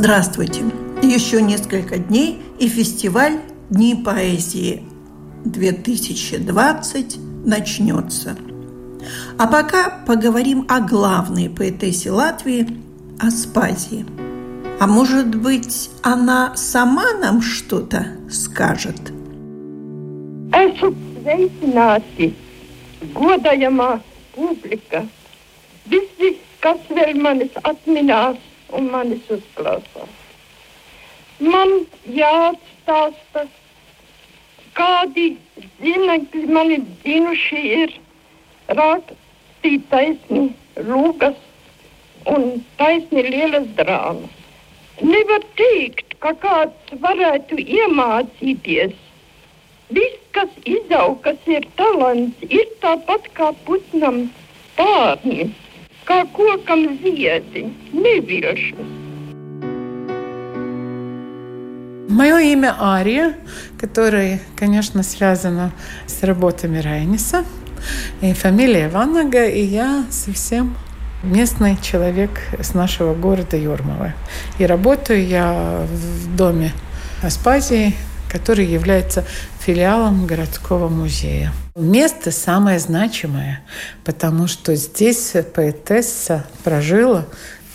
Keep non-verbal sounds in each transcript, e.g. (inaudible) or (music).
Здравствуйте! Еще несколько дней и фестиваль Дни поэзии 2020 начнется. А пока поговорим о главной поэтессе Латвии – Аспазии. А может быть, она сама нам что-то скажет? Esat sveicināti, godājamā publika, visi, kas un manis uzklausās. Man jāatstāsta, kādi zinekļi mani dzinuši ir rakstīt taisni lūgas un taisni lielas drāmas. Nevar teikt, ka kāds varētu iemācīties. Viss, kas izaug, kas ir talants, ir tāpat kā putnam pārni, kā kokam ziedi, nevilšas. Мое имя Ария, которое, конечно, связано с работами Райниса. И фамилия Ванага, и я совсем местный человек с нашего города Юрмова. И работаю я в доме Аспазии, который является филиалом городского музея. Место самое значимое, потому что здесь поэтесса прожила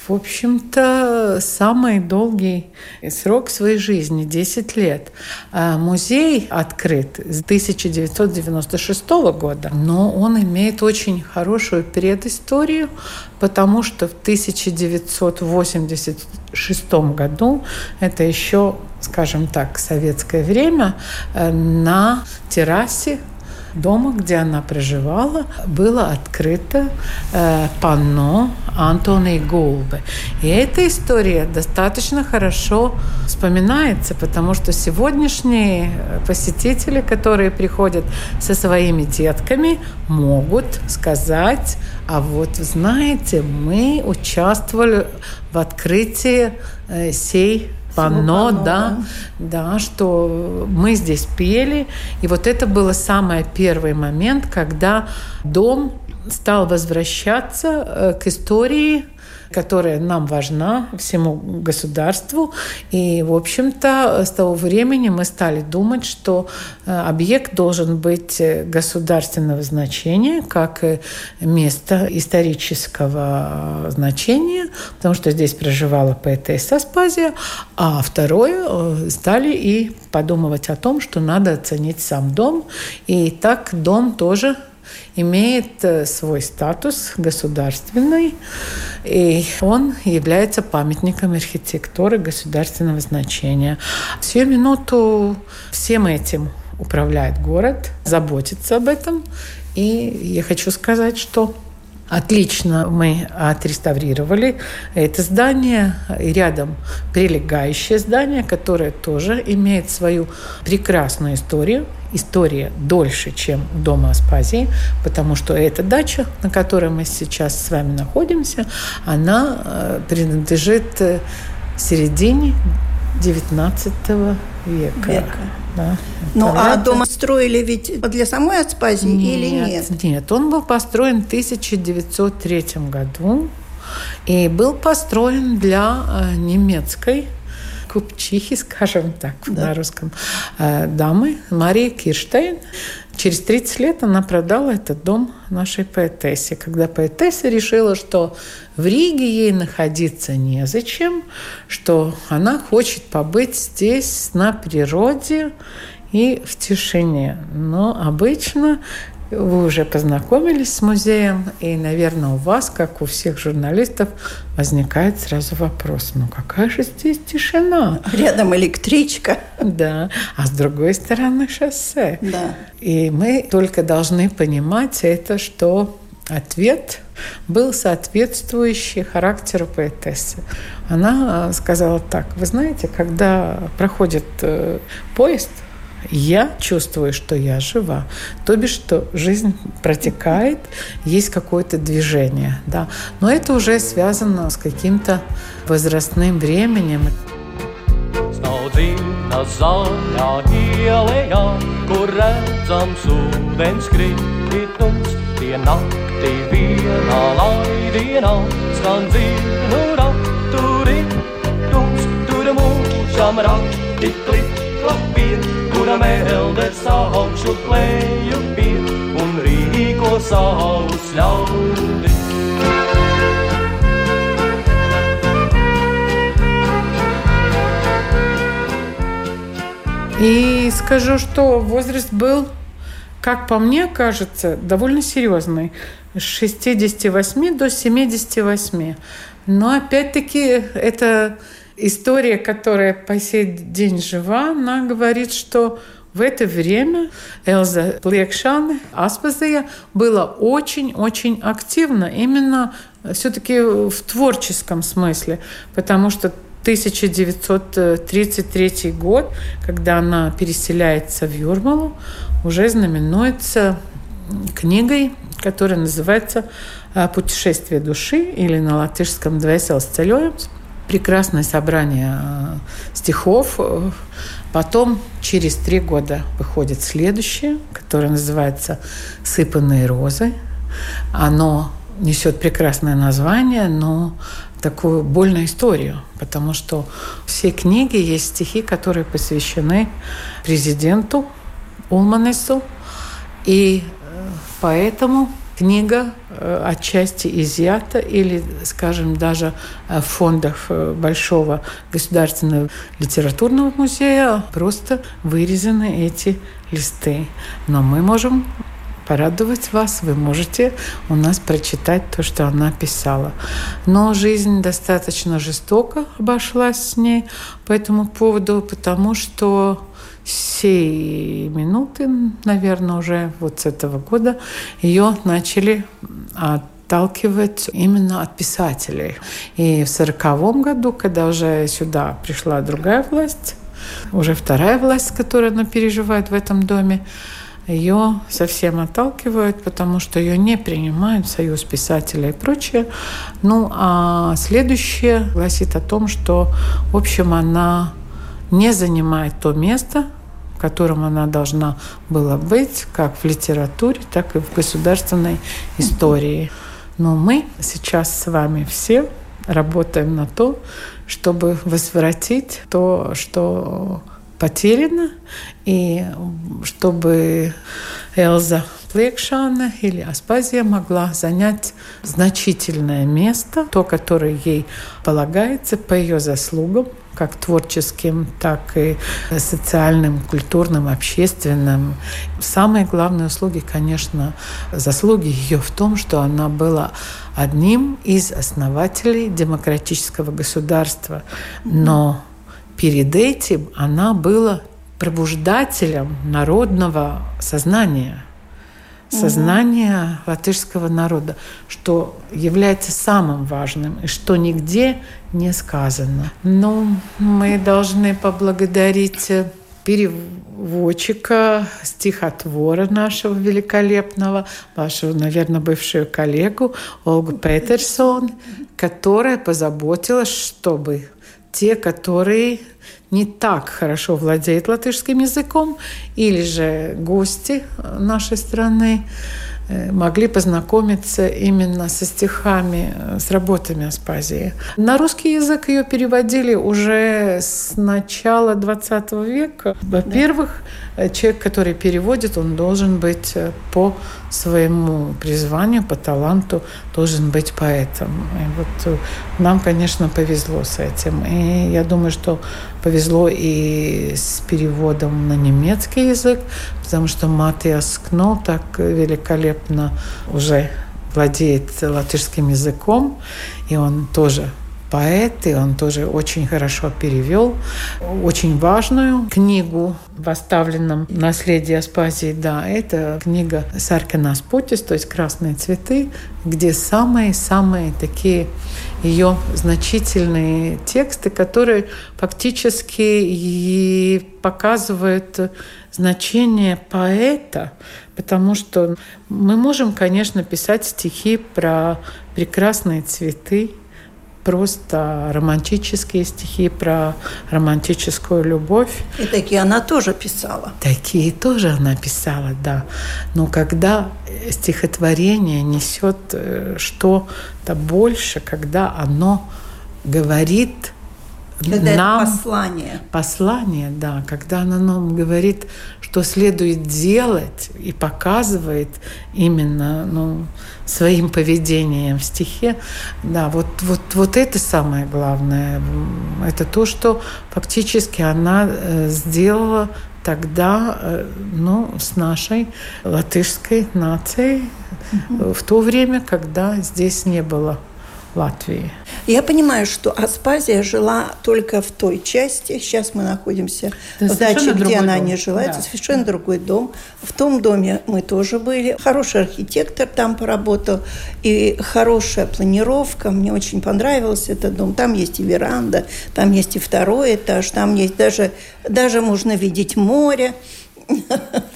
в общем-то, самый долгий срок своей жизни – 10 лет. А музей открыт с 1996 года, но он имеет очень хорошую предысторию, потому что в 1986 году, это еще, скажем так, советское время, э, на террасе дома, где она проживала, было открыто э, панно Антони Гулбы. И эта история достаточно хорошо вспоминается, потому что сегодняшние посетители, которые приходят со своими детками, могут сказать, а вот знаете, мы участвовали в открытии э, сей панно, да, да, да, что мы здесь пели. И вот это был самый первый момент, когда дом стал возвращаться э, к истории которая нам важна, всему государству. И, в общем-то, с того времени мы стали думать, что э, объект должен быть государственного значения, как место исторического значения, потому что здесь проживала поэтесса Аспазия, а второе, э, стали и подумывать о том, что надо оценить сам дом. И так дом тоже имеет э, свой статус государственный, и он является памятником архитектуры государственного значения. Всю минуту всем этим управляет город, заботится об этом. И я хочу сказать, что Отлично мы отреставрировали это здание и рядом прилегающее здание, которое тоже имеет свою прекрасную историю. История дольше, чем дома Аспазии, потому что эта дача, на которой мы сейчас с вами находимся, она э, принадлежит э, середине XIX века. века. Да. Ну, а дом строили ведь для самой Аспазии нет, или нет? Нет, он был построен в 1903 году и был построен для э, немецкой купчихи, (laughs) скажем так, да. на русском, э, дамы Марии Кирштейн. Через 30 лет она продала этот дом нашей поэтессе. Когда поэтесса решила, что в Риге ей находиться незачем, что она хочет побыть здесь на природе и в тишине. Но обычно вы уже познакомились с музеем, и, наверное, у вас, как у всех журналистов, возникает сразу вопрос, ну какая же здесь тишина? Рядом электричка. Да, а с другой стороны шоссе. Да. И мы только должны понимать это, что ответ был соответствующий характеру поэтессы. Она э, сказала так, вы знаете, когда проходит э, поезд, я чувствую, что я жива. То бишь, что жизнь протекает, есть какое-то движение. Да. Но это уже связано с каким-то возрастным временем. zaļā mūžam rati klapien, kura melders augšu klēju pie un rīko savus ļaudis. И скажу, что возраст был, как по мне кажется, довольно серьезный. С 68 до 78. Но опять-таки это история, которая по сей день жива, она говорит, что в это время Элза Плekšana, Аспазия, была очень-очень активна именно все-таки в творческом смысле, потому что 1933 год, когда она переселяется в Юрмалу, уже знаменуется книгой, которая называется «А, «Путешествие души» или на латышском «Двеселс ceļojums». Прекрасное собрание а, стихов. Потом через три года выходит следующее, которое называется «Сыпанные розы». Оно несет прекрасное название, но такую больную историю, потому что все книги есть стихи, которые посвящены президенту Улманесу, и э, поэтому книга э, отчасти изъята или, скажем, даже в фондах э, Большого государственного литературного музея просто вырезаны эти листы. Но мы можем порадовать вас. Вы можете у нас прочитать то, что она писала. Но жизнь достаточно жестоко обошлась с ней по этому поводу, потому что сей минуты, наверное, уже вот с этого года ее начали отталкивать именно от писателей. И в сороковом году, когда уже сюда пришла другая власть, уже вторая власть, которую она переживает в этом доме, ее совсем отталкивают, потому что ее не принимают союз писателей и прочее. Ну, а следующее гласит о том, что, в общем, она не занимает то место, в котором она должна была быть, как в литературе, так и в государственной истории. Но мы сейчас с вами все работаем на то, чтобы возвратить то, что потеряно, и чтобы Элза Плekšana или Аспазия могла занять значительное место, то, которое ей полагается по ее заслугам, как творческим, так и социальным, культурным, общественным. Самые главные услуги, конечно, заслуги ее в том, что она была одним из основателей демократического государства. Но перед этим она была пробуждателем народного сознания, сознания угу. латышского народа, что является самым важным и что нигде не сказано. Но мы должны поблагодарить переводчика, стихотвора нашего великолепного, вашего, наверное, бывшую коллегу Ольгу Петерсон, которая позаботилась, чтобы те, которые не так хорошо владеют латышским языком, или же гости нашей страны могли познакомиться именно со стихами, э, с работами Аспазии. На русский язык ее переводили уже с начала XX века. Во-первых, Э, человек, который переводит, он должен быть э, по своему призванию, по таланту, должен быть поэтом. И вот э, нам, конечно, повезло с этим. И я думаю, что повезло и с переводом на немецкий язык, потому что Матиас Кно так великолепно уже владеет латышским языком, и он тоже поэт, и он тоже очень хорошо перевел очень важную книгу в оставленном наследии Аспазии. Да, это книга Саркина Спутис, то есть «Красные цветы», где самые-самые такие ее значительные тексты, которые фактически и показывают значение поэта, потому что мы можем, конечно, писать стихи про прекрасные цветы, просто романтические стихи про романтическую любовь. И такие она тоже писала. Такие тоже она писала, да. Но когда стихотворение несет э, что-то больше, когда оно говорит когда нам это послание. Послание, да, когда оно нам говорит, что следует делать и показывает именно ну, своим поведением в стихе, да, вот, вот, вот это самое главное. Это то, что фактически она э, сделала тогда э, ну, с нашей латышской нацией в то время, когда здесь не было Латвии. Я понимаю, что Аспазия жила только в той части. Сейчас мы находимся это в даче, где она дом. не жила. Да. Это совершенно другой дом. В том доме мы тоже были. Хороший архитектор там поработал. И хорошая планировка. Мне очень понравился этот дом. Там есть и веранда, там есть и второй этаж, там есть даже, даже можно видеть море. (laughs)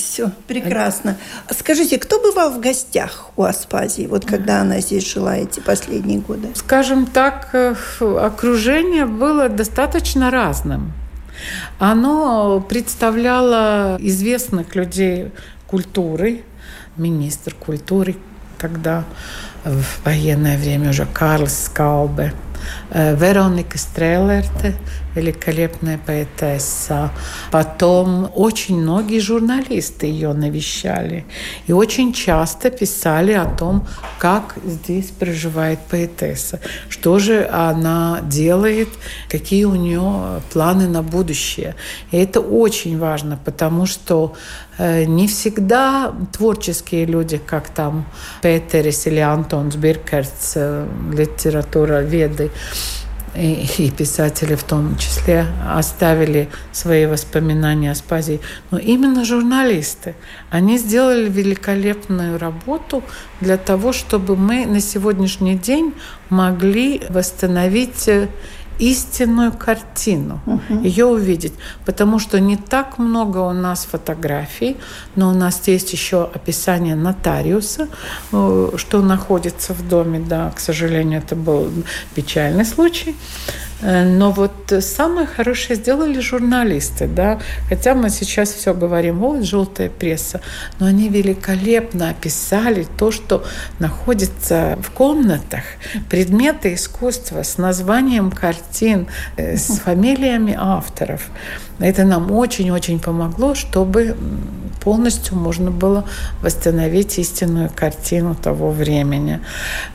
Все, прекрасно. Скажите, кто бывал в гостях у Аспазии, вот когда она здесь жила эти последние годы? Скажем так, окружение было достаточно разным. Оно представляло известных людей культуры, министр культуры, тогда в военное время уже Карлс Скаубе – Э, Вероника Стрелерте, великолепная поэтесса. Потом очень многие журналисты ее навещали. И очень часто писали о том, как здесь проживает поэтесса, что же она делает, какие у нее планы на будущее. И это очень важно, потому что э, не всегда творческие люди, как там Петерис или Антонс Биркерц, э, литература веды, и, писатели в том числе оставили свои воспоминания о Спазии. Но именно журналисты, они сделали великолепную работу для того, чтобы мы на сегодняшний день могли восстановить истинную картину, угу. ее увидеть. Потому что не так много у нас фотографий, но у нас есть еще описание нотариуса, э, что находится в доме. Да, к сожалению, это был печальный случай. Э, но вот самое хорошее сделали журналисты, да, хотя мы сейчас все говорим, вот желтая пресса, но они великолепно описали то, что находится в комнатах, предметы искусства с названием картин, э, с фамилиями авторов. Это нам очень-очень помогло, чтобы полностью можно было восстановить истинную картину того времени.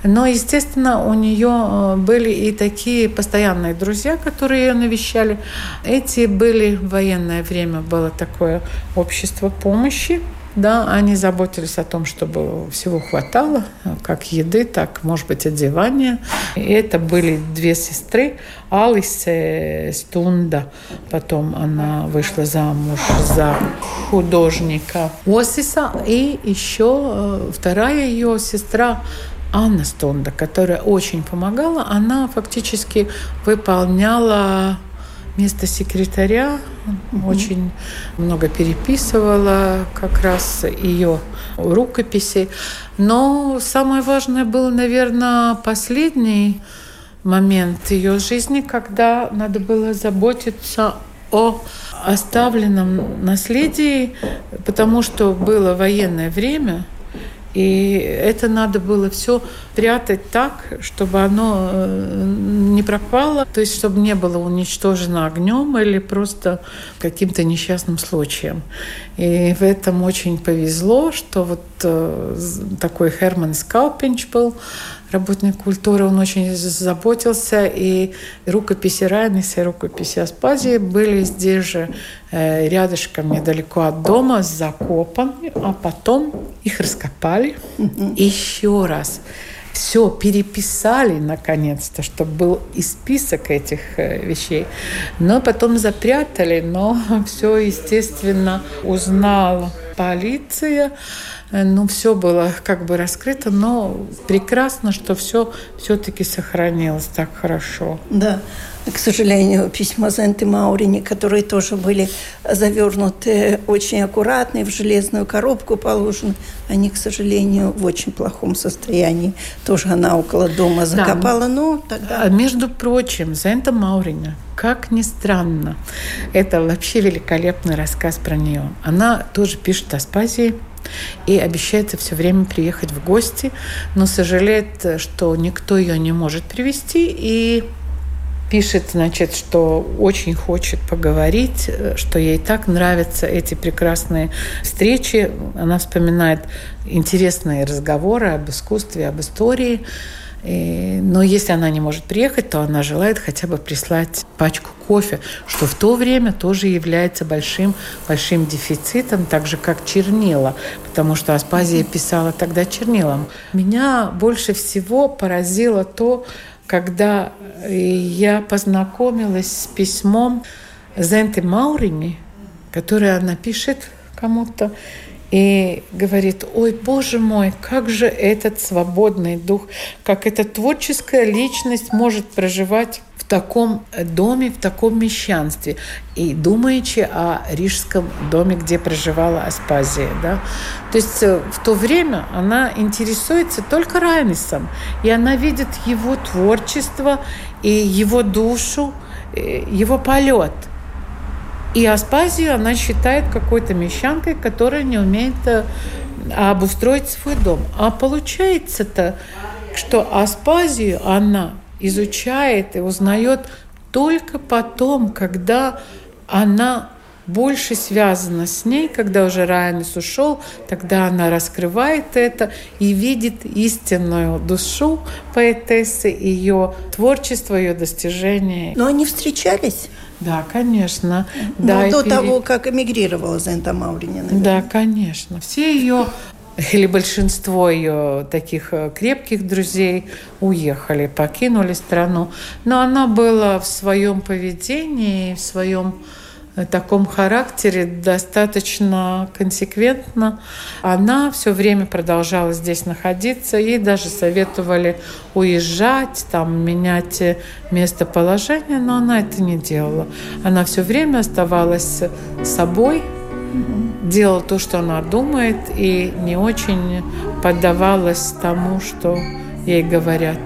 Но, естественно, у нее э, были и такие постоянные друзья, которые ее навещали. Эти были в военное время, было такое общество помощи, да, они заботились о том, чтобы всего хватало, как еды, так, может быть, одевания. И это были две сестры, Алисе Стунда, потом она вышла замуж за художника Осиса, и еще э, вторая ее сестра Анна Стунда, которая очень помогала, она фактически выполняла место секретаря, очень много переписывала как раз ее рукописи. Но самое важное было, наверное, последний момент ее жизни, когда надо было заботиться о оставленном наследии, потому что было военное время – и это надо было все прятать так, чтобы оно э, не пропало, то есть чтобы не было уничтожено огнем или просто каким-то несчастным случаем. И в этом очень повезло, что вот э, такой Херман Скалпинч был, работник культуры, он очень заботился, и рукописи Райнеса и рукописи Аспазии были здесь же э, рядышком, недалеко от дома, закопаны, а потом их раскопали еще раз все переписали наконец-то, чтобы был и список этих э, вещей. Но потом запрятали, но (laughs) все, естественно, узнала полиция. Ну, все было как бы раскрыто, но прекрасно, что все все-таки сохранилось так хорошо. Да к сожалению, письма Зенты Маурини, которые тоже были завернуты очень аккуратно и в железную коробку положены, они, к сожалению, в очень плохом состоянии. Тоже она около дома закопала, да. но тогда... А, между прочим, Зента Маурина, как ни странно, это вообще великолепный рассказ про нее. Она тоже пишет о Спазии, и обещается все время приехать в гости, но сожалеет, что никто ее не может привести, и пишет, значит, что очень хочет поговорить, что ей так нравятся эти прекрасные встречи. Она вспоминает интересные разговоры об искусстве, об истории. И, но если она не может приехать, то она желает хотя бы прислать пачку кофе, что в то время тоже является большим, большим дефицитом, так же как чернила, потому что Аспазия писала тогда чернилом. Меня больше всего поразило то, когда я познакомилась с письмом Зенты Маурини, которое она пишет кому-то, и говорит, ой, боже мой, как же этот свободный дух, как эта творческая личность может проживать в таком доме, в таком мещанстве, и думаючи о рижском доме, где проживала Аспазия. Да? То есть э, в то время она интересуется только Райнисом, и она видит его творчество и его душу, э, его полет. И Аспазию она считает какой-то мещанкой, которая не умеет э, обустроить свой дом. А получается-то, что Аспазию она изучает и узнает только потом, когда она больше связана с ней, когда уже Райанис ушел, тогда она раскрывает это и видит истинную душу поэтессы, ее творчество, ее достижения. Но они встречались? Да, конечно. Но да, до пере... того, как эмигрировала Зента наверное. Да, конечно. Все ее или большинство ее таких э, крепких друзей уехали, покинули страну. Но она была в своем поведении, в своем таком характере достаточно консеквентно. Она все время продолжала здесь находиться. Ей даже советовали уезжать, там, менять местоположение, но она это не делала. Она все время оставалась собой, делала то, что она думает, и не очень поддавалась тому, что ей говорят.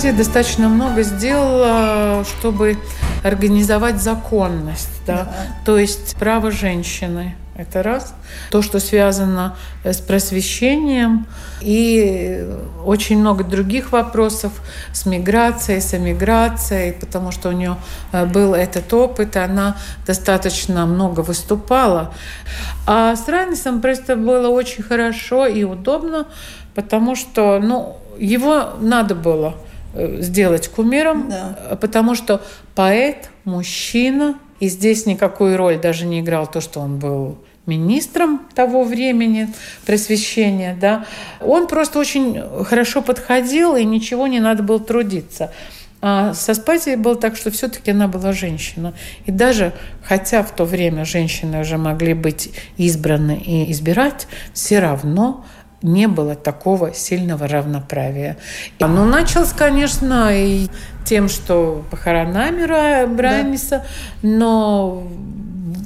Аспазия достаточно много сделала, чтобы организовать законность, да? да. то есть право женщины. Это раз. То, что связано с просвещением и очень много других вопросов с миграцией, с эмиграцией, потому что у нее э, был этот опыт, она достаточно много выступала. А с Ранисом просто было очень хорошо и удобно, потому что ну, его надо было э, сделать кумиром, да. потому что поэт, мужчина, и здесь никакую роль даже не играл то, что он был министром того времени просвещения, да, он просто очень хорошо подходил, и ничего не надо было трудиться. А со Спазией было так, что все-таки она была женщина. И даже, хотя в то время женщины уже могли быть избраны и избирать, все равно не было такого сильного равноправия. Ну, началось, конечно, и тем, что похоронами Брайниса, да. но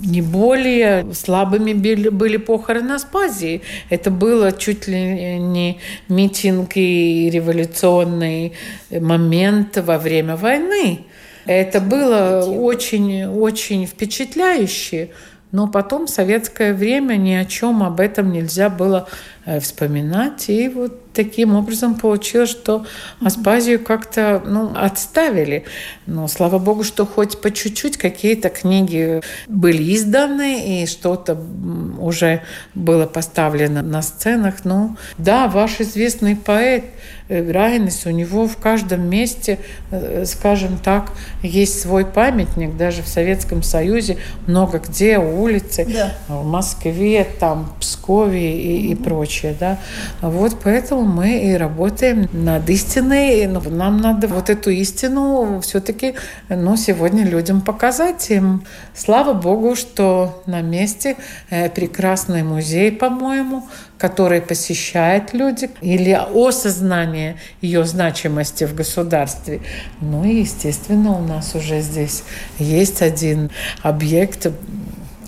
не более слабыми были, были похороны Аспазии. Это было чуть ли не митинг и революционный момент во время войны. Это было очень-очень впечатляюще. Но потом в советское время ни о чем об этом нельзя было э, вспоминать. И вот таким образом получилось, что Аспазию как-то ну, отставили. Но слава богу, что хоть по чуть-чуть какие-то книги были изданы, и что-то уже было поставлено на сценах. Ну, да, ваш известный поэт э, Райнес, у него в каждом месте, э, скажем так, есть свой памятник, даже в Советском Союзе много где, улицы, да. в Москве, там, Пскове и, и прочее, да. Вот поэтому мы и работаем над истиной. Но нам надо вот эту истину все-таки ну, сегодня людям показать им. Слава Богу, что на месте э, прекрасный музей, по-моему, который посещают люди, или осознание ее значимости в государстве. Ну и, естественно, у нас уже здесь есть один объект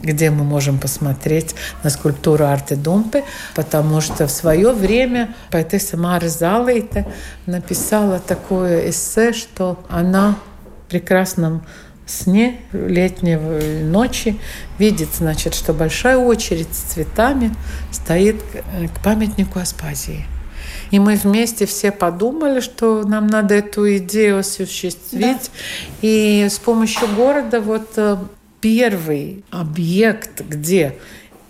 где мы можем посмотреть на скульптуру Арте Думпе, потому что в свое время поэтесса Мара Залейте написала такое эссе, что она в прекрасном сне летней ночи видит, значит, что большая очередь с цветами стоит к памятнику Аспазии. И мы вместе все подумали, что нам надо эту идею осуществить. Да. И с помощью города вот э, первый объект, где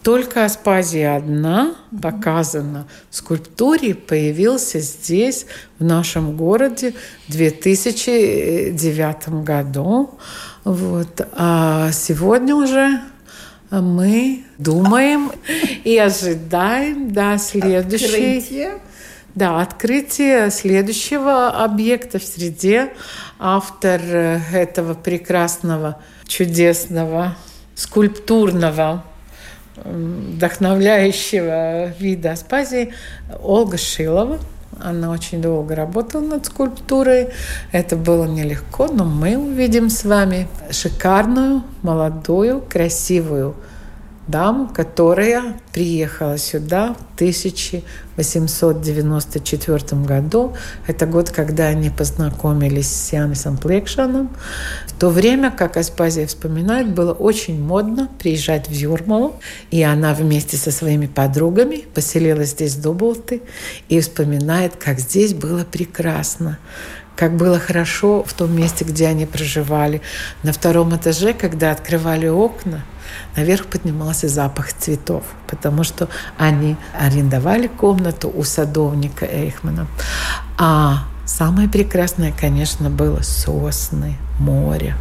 только Аспазия одна показана в скульптуре, появился здесь, в нашем городе, в 2009 году. Вот. А сегодня уже мы думаем и ожидаем да, следующий... Открытие. Да, открытие следующего объекта в среде. Автор э, этого прекрасного чудесного, скульптурного, вдохновляющего вида Аспазии Ольга Шилова. Она очень долго работала над скульптурой. Это было нелегко, но мы увидим с вами шикарную, молодую, красивую даму, которая приехала сюда в 1894 году. Это год, когда они познакомились с Янисом Плекшаном. В то время, как Аспазия вспоминает, было очень модно приезжать в Юрмалу, и она вместе со своими подругами поселилась здесь в Дуболты и вспоминает, как здесь было прекрасно как было хорошо в том месте, где они проживали. На втором этаже, когда открывали окна, наверх поднимался запах цветов, потому что они арендовали комнату у садовника Эйхмана. А самое прекрасное, конечно, было сосны, море.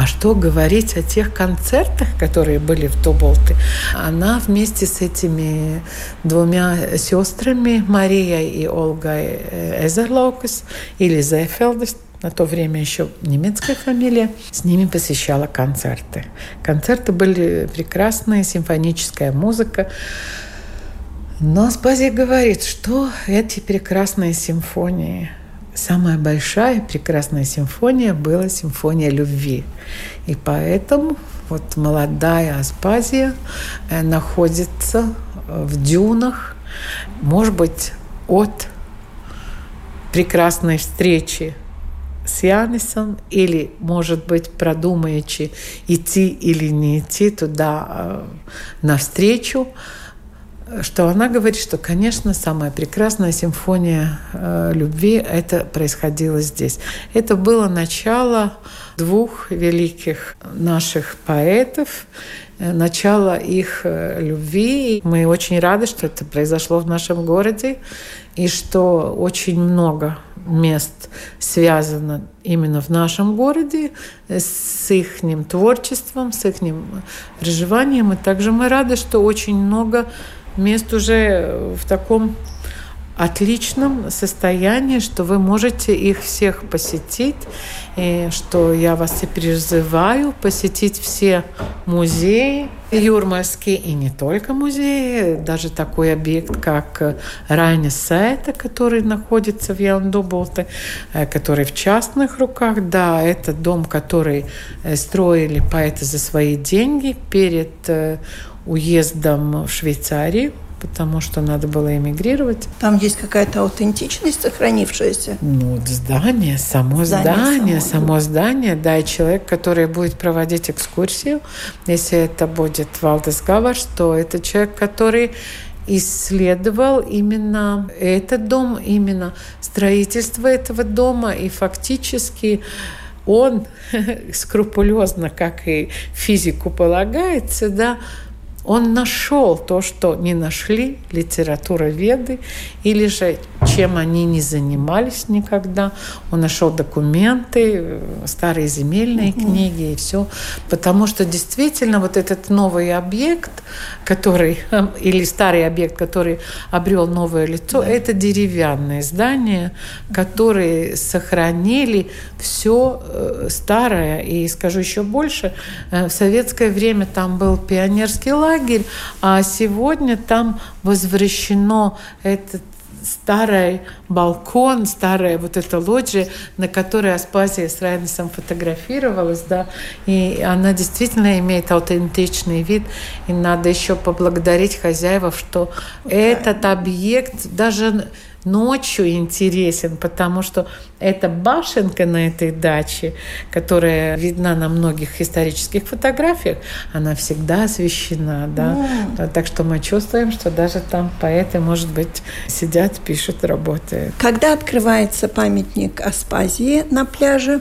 А что говорить о тех концертах, которые были в Тоболте? Она вместе с этими двумя сестрами, Марией и Ольгой Эзерлаукас или Зефелдес, на то время еще немецкая фамилия, с ними посещала концерты. Концерты были прекрасные, симфоническая музыка. Но Спазия говорит, что эти прекрасные симфонии, самая большая прекрасная симфония была симфония любви. И поэтому вот молодая Аспазия э, находится в дюнах, может быть, от прекрасной встречи с Янисом, или, может быть, продумаючи, идти или не идти туда э, навстречу, что она говорит, что, конечно, самая прекрасная симфония э, любви это происходило здесь. Это было начало двух великих наших поэтов, э, начало их э, любви. Мы очень рады, что это произошло в нашем городе, и что очень много мест связано именно в нашем городе с их творчеством, с их проживанием. И также мы рады, что очень много мест уже в таком отличном состоянии, что вы можете их всех посетить, и что я вас и призываю посетить все музеи юрмальские, и не только музеи, даже такой объект, как Райня Сайта, который находится в Яндуболте, э, который в частных руках. Да, это дом, который э, строили поэты за свои деньги перед э, уездом в Швейцарию, потому что надо было эмигрировать. Там есть какая-то аутентичность сохранившаяся? Ну, здание, само здание, здание само, само здание, да, и человек, который будет проводить экскурсию, если это будет Валдес Гаваш, то это человек, который исследовал именно этот дом, именно строительство этого дома, и фактически он (laughs) скрупулезно, как и физику полагается, да, он нашел то, что не нашли литературоведы, или же чем они не занимались никогда. Он нашел документы, старые земельные mm-hmm. книги и все. Потому что действительно вот этот новый объект, который, или старый объект, который обрел новое лицо, mm-hmm. это деревянные здания, которые сохранили все э, старое. И скажу еще больше, э, в советское время там был пионерский лагерь, лагерь, а сегодня там возвращено этот старый балкон, старая вот эта лоджия, на которой Аспазия с Райнесом фотографировалась, да, и она действительно имеет аутентичный вид, и надо еще поблагодарить хозяев, что этот объект даже ночью интересен, потому что эта башенка на этой даче, которая видна на многих исторических фотографиях, она всегда освещена, да. Mm. Так что мы чувствуем, что даже там поэты, может быть, сидят, пишут, работают. Когда открывается памятник Аспазии на пляже?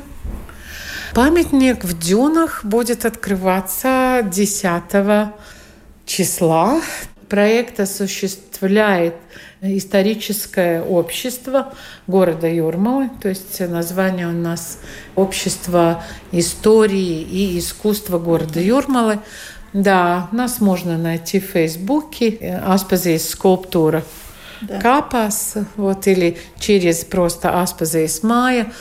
Памятник в дюнах будет открываться 10 числа. Проект осуществляет историческое общество города Юрмалы. То есть название у нас «Общество истории и искусства города Юрмалы». Да, нас можно найти в Фейсбуке. Аспазейс скульптура да. Капас, вот, или через просто Аспазейс Майя.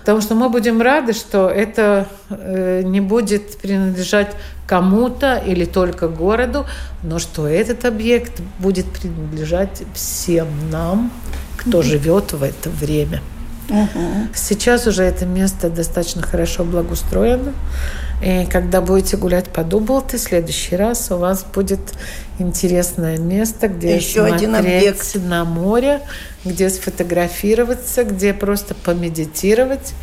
Потому что мы будем рады, что это э, не будет принадлежать кому-то или только городу, но что этот объект будет принадлежать всем нам, кто живет в это время. Угу. Сейчас уже это место достаточно хорошо благоустроено. И когда будете гулять по Дублте, в следующий раз у вас будет интересное место, где Еще смотреть один объект. на море, где сфотографироваться, где просто помедитировать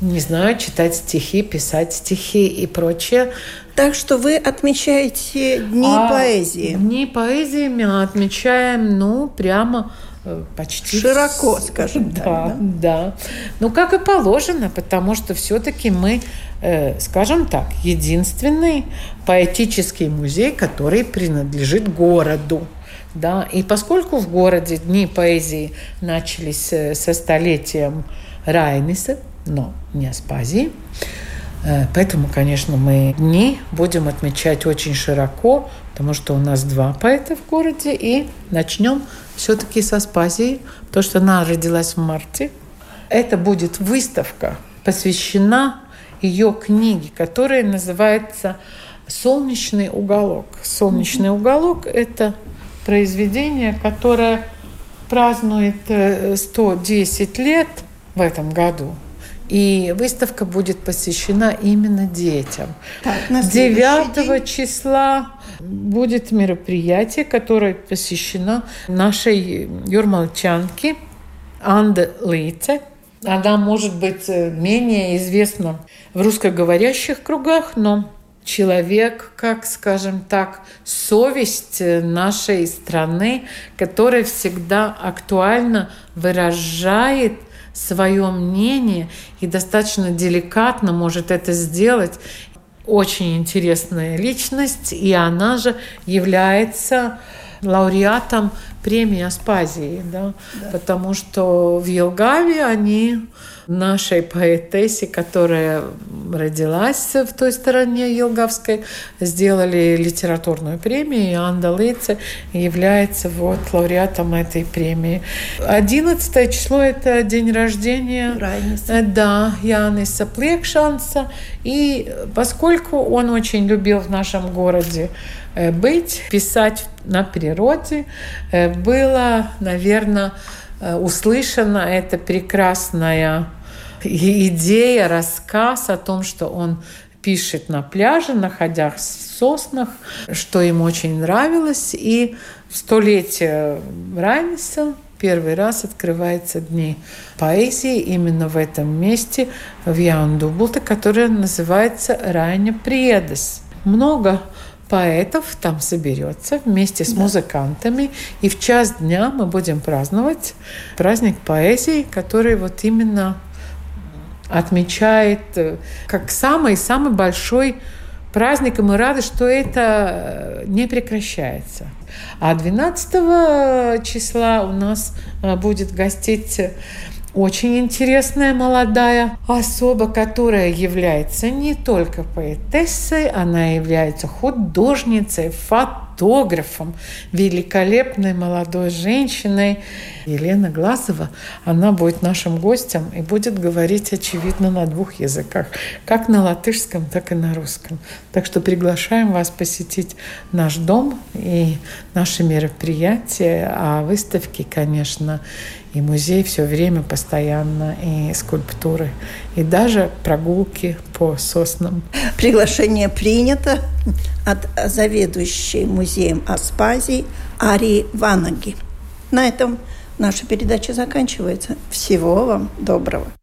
не знаю, читать стихи, писать стихи и прочее. Так что вы отмечаете дни а поэзии? Дни поэзии мы отмечаем, ну, прямо Э, почти широко, скажем да, так. Да, да. Ну, как и положено, потому что все-таки мы, э, скажем так, единственный поэтический музей, который принадлежит городу. Да? И поскольку в городе Дни поэзии начались э, со столетием Райниса, но не Аспазии, Э, поэтому, конечно, мы дни будем отмечать очень широко, потому что у нас два поэта в городе, и начнем все-таки со Спазии, то, что она родилась в марте. Это будет выставка, посвящена ее книге, которая называется «Солнечный уголок». «Солнечный уголок» — это произведение, которое празднует 110 э, лет в этом году. И выставка будет посвящена именно детям. Так, 9 числа будет мероприятие, которое посвящено нашей юрмалчанке Анда Лице. Она может быть э, менее известна в русскоговорящих кругах, но человек, как, скажем так, совесть нашей страны, которая всегда актуально выражает свое мнение и достаточно деликатно может это сделать. Очень интересная личность, и она же является лауреатом премии Аспазии, да? Да. потому что в Елгаве они нашей поэтессе, которая родилась в той стороне Елгавской, сделали литературную премию, и Анда Лице является вот лауреатом этой премии. 11 число – это день рождения Райниса. Э, да, Яниса Плекшанса. И поскольку он очень любил в нашем городе э, быть, писать на природе, э, было, наверное, услышана эта прекрасная идея, рассказ о том, что он пишет на пляже, находясь в соснах, что ему очень нравилось. И в столетие Райниса первый раз открывается Дни поэзии именно в этом месте, в Яндубулте, которое называется Райня Предес. Много поэтов там соберется вместе с да. музыкантами. И в час дня мы будем праздновать праздник поэзии, который вот именно отмечает э, как самый-самый большой праздник, и мы рады, что это э, не прекращается. А 12 числа у нас э, будет гостить очень интересная молодая особа, которая является не только поэтессой, она является художницей, фотографом, великолепной молодой женщиной. Елена Глазова, она будет нашим гостем и будет говорить, очевидно, на двух языках, как на латышском, так и на русском. Так что приглашаем вас посетить наш дом и наши мероприятия, а выставки, конечно, и музей все время постоянно, и скульптуры, и даже прогулки по соснам. Приглашение принято от заведующей музеем Аспазии Арии Ванаги. На этом наша передача заканчивается. Всего вам доброго.